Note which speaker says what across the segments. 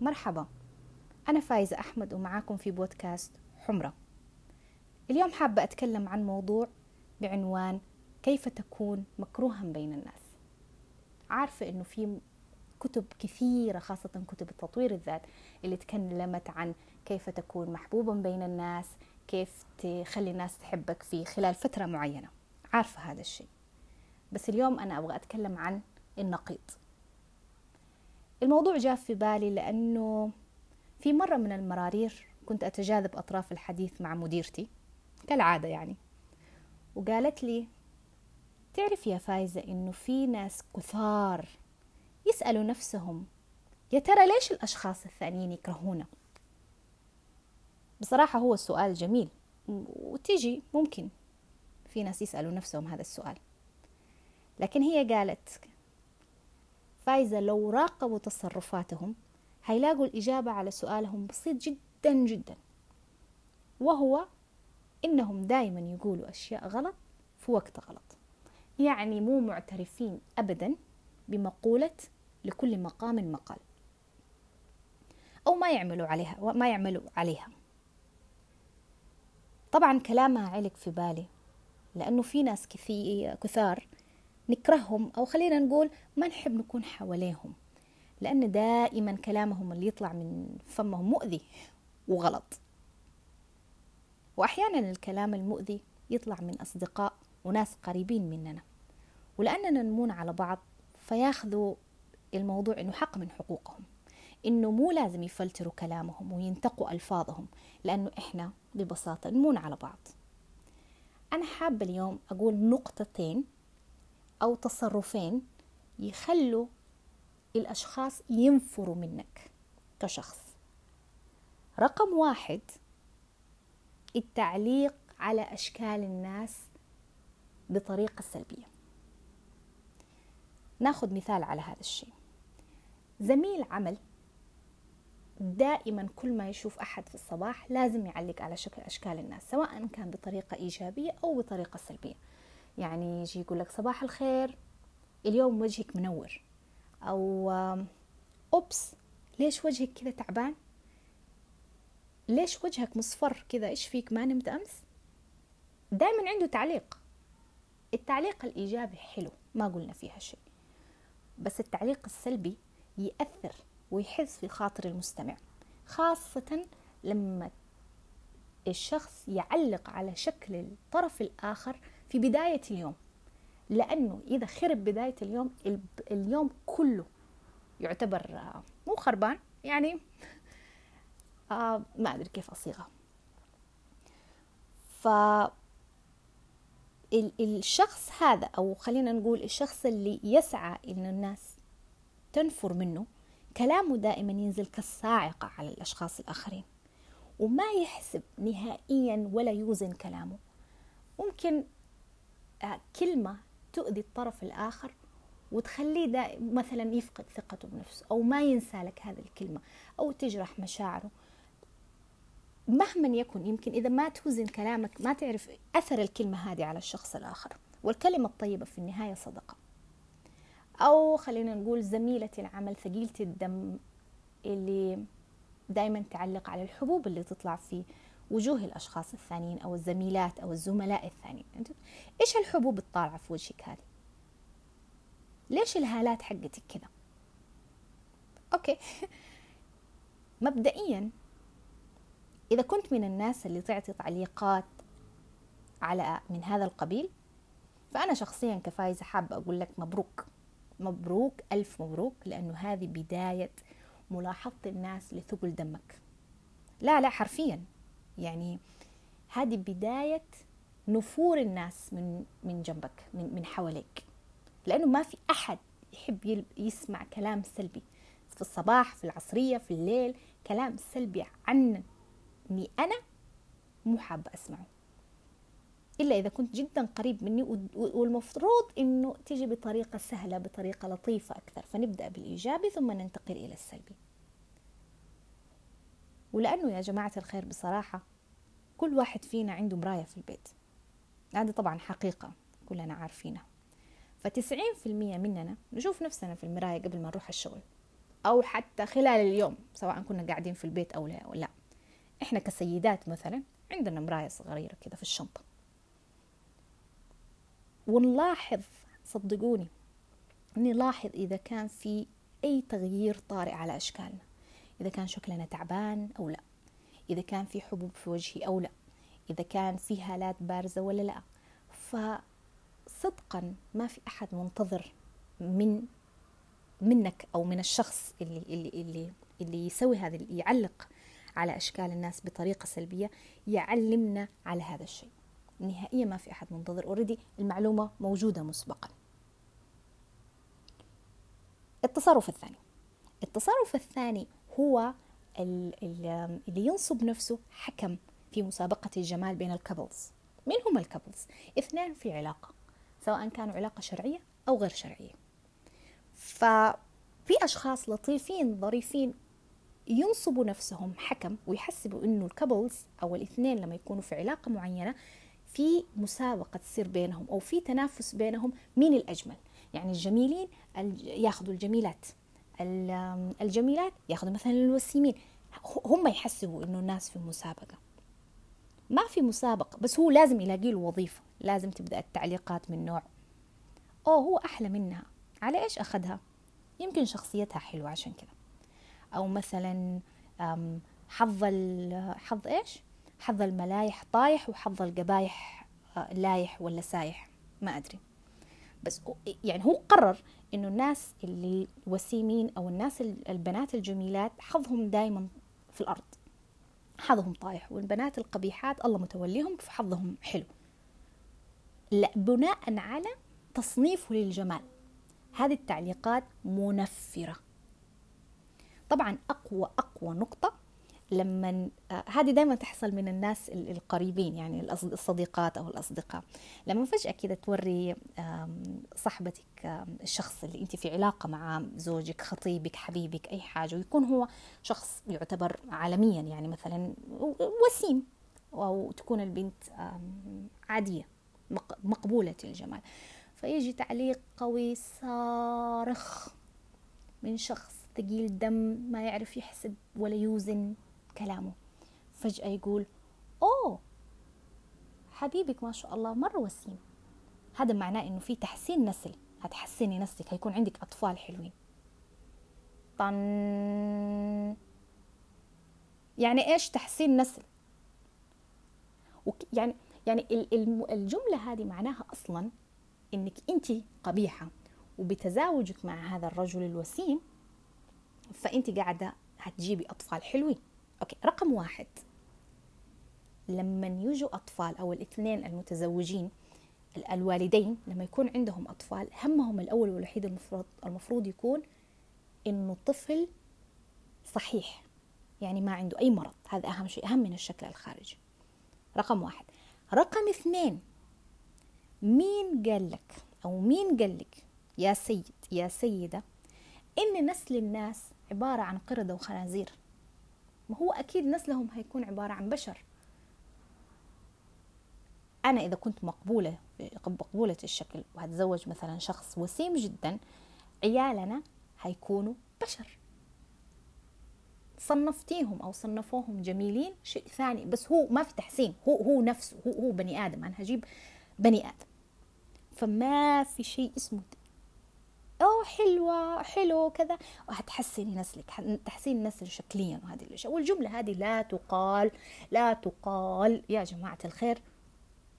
Speaker 1: مرحبا. أنا فايزة أحمد ومعاكم في بودكاست حمرة. اليوم حابة أتكلم عن موضوع بعنوان كيف تكون مكروها بين الناس. عارفة أنه في كتب كثيرة خاصة كتب التطوير الذات اللي تكلمت عن كيف تكون محبوبا بين الناس كيف تخلي الناس تحبك في خلال فترة معينة. عارفة هذا الشيء. بس اليوم أنا أبغى أتكلم عن النقيض. الموضوع جاء في بالي لأنه في مرة من المرارير كنت أتجاذب أطراف الحديث مع مديرتي كالعادة يعني وقالت لي تعرف يا فايزة إنه في ناس كثار يسألوا نفسهم يا ترى ليش الأشخاص الثانيين يكرهونا؟ بصراحة هو السؤال جميل وتيجي ممكن في ناس يسألوا نفسهم هذا السؤال. لكن هي قالت فايزة لو راقبوا تصرفاتهم هيلاقوا الإجابة على سؤالهم بسيط جدا جدا. وهو إنهم دائما يقولوا أشياء غلط في وقت غلط. يعني مو معترفين أبدا بمقولة لكل مقام مقال. أو ما يعملوا عليها ما يعملوا عليها. طبعا كلامها علق في بالي لأنه في ناس كثار نكرههم أو خلينا نقول ما نحب نكون حواليهم لأن دائما كلامهم اللي يطلع من فمهم مؤذي وغلط. وأحيانا الكلام المؤذي يطلع من أصدقاء وناس قريبين مننا. ولأننا نمون على بعض فياخذوا الموضوع إنه حق من حقوقهم إنه مو لازم يفلتروا كلامهم وينتقوا ألفاظهم لأنه إحنا ببساطة نمون على بعض. أنا حابة اليوم أقول نقطتين أو تصرفين يخلوا الأشخاص ينفروا منك كشخص. رقم واحد التعليق على أشكال الناس بطريقة سلبية. ناخذ مثال على هذا الشيء. زميل عمل دائما كل ما يشوف أحد في الصباح لازم يعلق على شكل أشكال الناس سواء كان بطريقة إيجابية أو بطريقة سلبية. يعني يجي يقول لك صباح الخير اليوم وجهك منور. أو أوبس ليش وجهك كذا تعبان؟ ليش وجهك مصفر كذا؟ إيش فيك؟ ما نمت أمس؟ دائما عنده تعليق. التعليق الإيجابي حلو ما قلنا فيها شيء. بس التعليق السلبي يأثر ويحس في خاطر المستمع خاصة لما الشخص يعلق على شكل الطرف الآخر في بداية اليوم لأنه إذا خرب بداية اليوم اليوم كله يعتبر مو خربان يعني آه ما أدري كيف أصيغها ف الشخص هذا أو خلينا نقول الشخص اللي يسعى إنه الناس تنفر منه كلامه دائما ينزل كالصاعقة على الأشخاص الآخرين وما يحسب نهائيا ولا يوزن كلامه. ممكن آه، كلمة تؤذي الطرف الآخر وتخليه دا مثلا يفقد ثقته بنفسه أو ما ينسى لك هذه الكلمة أو تجرح مشاعره. مهما يكن يمكن إذا ما توزن كلامك ما تعرف أثر الكلمة هذه على الشخص الآخر. والكلمة الطيبة في النهاية صدقة. أو خلينا نقول زميلة العمل ثقيلة الدم اللي دائما تعلق على الحبوب اللي تطلع في وجوه الأشخاص الثانيين أو الزميلات أو الزملاء الثانيين إيش الحبوب الطالعة في وجهك هذه؟ ليش الهالات حقتك كذا؟ أوكي. مبدئيا إذا كنت من الناس اللي تعطي تعليقات على من هذا القبيل فأنا شخصيا كفايزة حابة أقول لك مبروك. مبروك ألف مبروك لأنه هذه بداية ملاحظة الناس لثقل دمك. لا لا حرفيا. يعني هذه بداية نفور الناس من من جنبك من من حواليك. لأنه ما في أحد يحب يسمع كلام سلبي. في الصباح في العصرية في الليل كلام سلبي عني أنا مو حابة أسمعه. إلا إذا كنت جدا قريب مني والمفروض إنه تيجي بطريقة سهلة بطريقة لطيفة أكثر. فنبدأ بالإيجابي ثم ننتقل إلى السلبي. ولأنه يا جماعة الخير بصراحة كل واحد فينا عنده مراية في البيت. هذه طبعا حقيقة كلنا عارفينها. فتسعين في المية مننا نشوف نفسنا في المراية قبل ما نروح الشغل أو حتى خلال اليوم سواء كنا قاعدين في البيت أو لا, أو لا. إحنا كسيدات مثلا عندنا مراية صغيرة كده في الشنطة. ونلاحظ صدقوني نلاحظ إذا كان في أي تغيير طارئ على أشكالنا. إذا كان شكلنا تعبان أو لا. إذا كان في حبوب في وجهي أو لا. إذا كان في هالات بارزة ولا لا. فصدقا ما في أحد منتظر من منك أو من الشخص اللي اللي اللي اللي يسوي هذا اللي يعلق على أشكال الناس بطريقة سلبية يعلمنا على هذا الشيء. نهائيا ما في أحد منتظر. أوريدي المعلومة موجودة مسبقا. التصرف الثاني. التصرف الثاني هو اللي ينصب نفسه حكم في مسابقة الجمال بين ال couples من هم ال couples؟ اثنين في علاقة سواء كانوا علاقة شرعية أو غير شرعية. ففي أشخاص لطيفين ظريفين ينصبوا نفسهم حكم ويحسبوا إنه ال couples أو الاثنين لما يكونوا في علاقة معينة في مسابقة تصير بينهم أو في تنافس بينهم مين الأجمل. يعني الجميلين ياخذوا الجميلات. الجميلات ياخذوا مثلا الوسيمين. هم يحسبوا إنه الناس في مسابقة. ما في مسابقة بس هو لازم يلاقي له وظيفة. لازم تبدأ التعليقات من نوع. أوه هو أحلى منها. على إيش أخذها؟ يمكن شخصيتها حلوة عشان كذا. أو مثلا حظ حظ إيش؟ حظ الملايح طايح وحظ القبايح آه، لايح ولا سايح. ما أدري. بس يعني هو قرر إنه الناس اللي وسيمين أو الناس البنات الجميلات حظهم دائما في الأرض. حظهم طايح والبنات القبيحات الله متوليهم فحظهم حلو. لا بناء على تصنيفه للجمال. هذه التعليقات منفرة. طبعا أقوى أقوى نقطة لما آه، هذه دائما تحصل من الناس القريبين يعني الصديقات أو الأصدقاء. لما فجأة كذا توري صاحبتك الشخص اللي أنت في علاقة مع زوجك خطيبك حبيبك أي حاجة ويكون هو شخص يعتبر عالميا يعني مثلا وسيم أو تكون البنت عادية مقبولة الجمال. فيجي تعليق قوي صارخ من شخص ثقيل دم ما يعرف يحسب ولا يوزن. كلامه. فجأة يقول أوه حبيبك ما شاء الله مرة وسيم. هذا معناه إنه في تحسين نسل. هتحسني نسلك هيكون عندك أطفال حلوين. طن. يعني إيش تحسين نسل؟ يعني يعني الجملة هذه معناها أصلا إنك أنت قبيحة وبتزاوجك مع هذا الرجل الوسيم فأنت قاعدة هتجيبي أطفال حلوين. أوكي رقم واحد. لما يجوا أطفال أو الاثنين المتزوجين الوالدين لما يكون عندهم أطفال همهم الأول والوحيد المفروض المفروض يكون إنه الطفل صحيح يعني ما عنده أي مرض. هذا أهم شيء أهم من الشكل الخارجي. رقم واحد. رقم اثنين. مين قال لك أو مين قال لك يا سيد يا سيدة إن نسل الناس عبارة عن قردة وخنازير؟ ما هو أكيد نسلهم هيكون عبارة عن بشر. أنا إذا كنت مقبولة مقبولة الشكل وهتزوج مثلا شخص وسيم جدا عيالنا هيكونوا بشر. صنفتيهم أو صنفوهم جميلين شيء ثاني بس هو ما في تحسين. هو هو نفسه هو هو بني آدم. أنا هجيب بني آدم. فما في شيء اسمه أوه حلوة حلو كذا وهتحسني نسلك تحسين النسل شكليا وهذه الأشياء. والجملة هذه لا تقال لا تقال. يا جماعة الخير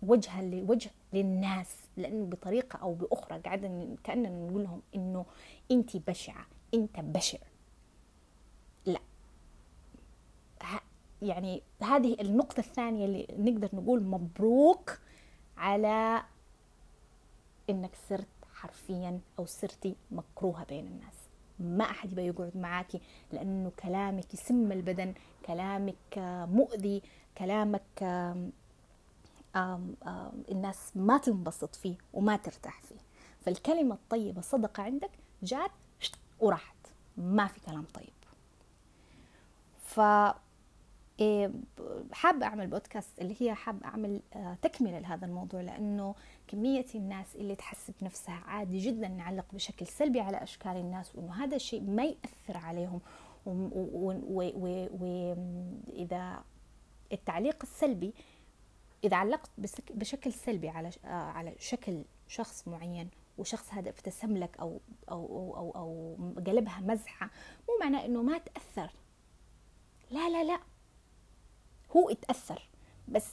Speaker 1: وجها لوجه للناس لأنه بطريقة أو بأخرى قاعدة كأننا نقول لهم إنه انت بشعة أنت بشع لا. يعني هذه النقطة الثانية اللي نقدر نقول مبروك على إنك صرت حرفيا أو صرتي مكروهة بين الناس. ما أحد يبغى يقعد معاكي لأنه كلامك يسم البدن كلامك مؤذي كلامك آم آم الناس ما تنبسط فيه وما ترتاح فيه. فالكلمة الطيبة صدقة عندك جات وراحت. ما في كلام طيب. ف حابة أعمل بودكاست اللي هي حابة أعمل آه، تكملة لهذا الموضوع لأنه كمية الناس اللي تحس بنفسها عادي جدا نعلق بشكل سلبي على أشكال الناس وإنه هذا الشيء ما يأثر عليهم. وإذا التعليق السلبي إذا علقت بشكل سلبي على آه، على شكل شخص معين وشخص هذا ابتسم لك أو أو أو أو, أو قلبها مزحة مو معناه إنه ما تأثر. لا لا لا. هو اتأثر بس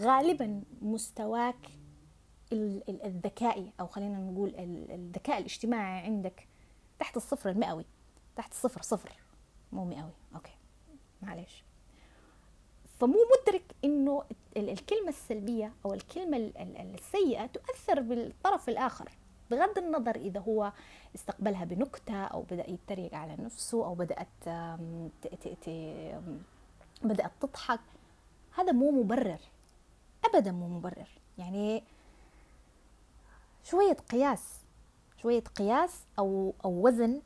Speaker 1: غالبا مستواك الذكائي أو خلينا نقول الذكاء الاجتماعي عندك تحت الصفر المئوي تحت الصفر صفر مو مئوي. أوكي معلش فمو مدرك إنه الكلمة السلبية أو الكلمة السيئة تؤثر بالطرف الآخر. بغض النظر إذا هو استقبلها بنكتة أو بدأ يتريق على نفسه أو بدأت بدأت تضحك هذا مو مبرر ابدا مو مبرر. يعني شوية قياس شوية قياس أو أو وزن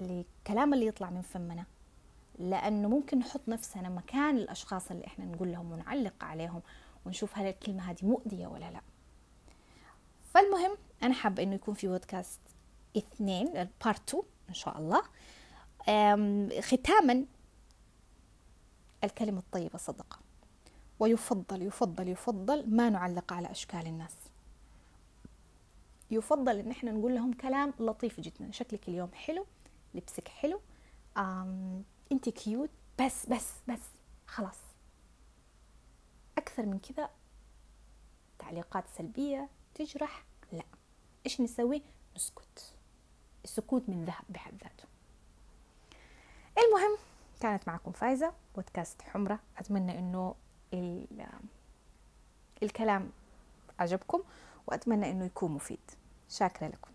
Speaker 1: للكلام اللي يطلع من فمنا. لأنه ممكن نحط نفسنا مكان الأشخاص اللي إحنا نقول لهم ونعلق عليهم ونشوف هل الكلمة هذه مؤذية ولا لا. فالمهم أنا حابة إنه يكون في بودكاست اثنين بارت 2 إن شاء الله. ختاما الكلمة الطيبة صدقة. ويفضل يفضل يفضل ما نعلق على أشكال الناس. يفضل إن إحنا نقول لهم كلام لطيف جدا. شكلك اليوم حلو لبسك حلو أنت كيوت بس بس بس خلاص. أكثر من كذا تعليقات سلبية تجرح؟ لا. إيش نسوي؟ نسكت. السكوت من ذهب بحد ذاته. المهم كانت معكم فايزة بودكاست حمرة. أتمنى إنه الكلام عجبكم وأتمنى إنه يكون مفيد. شاكرة لكم.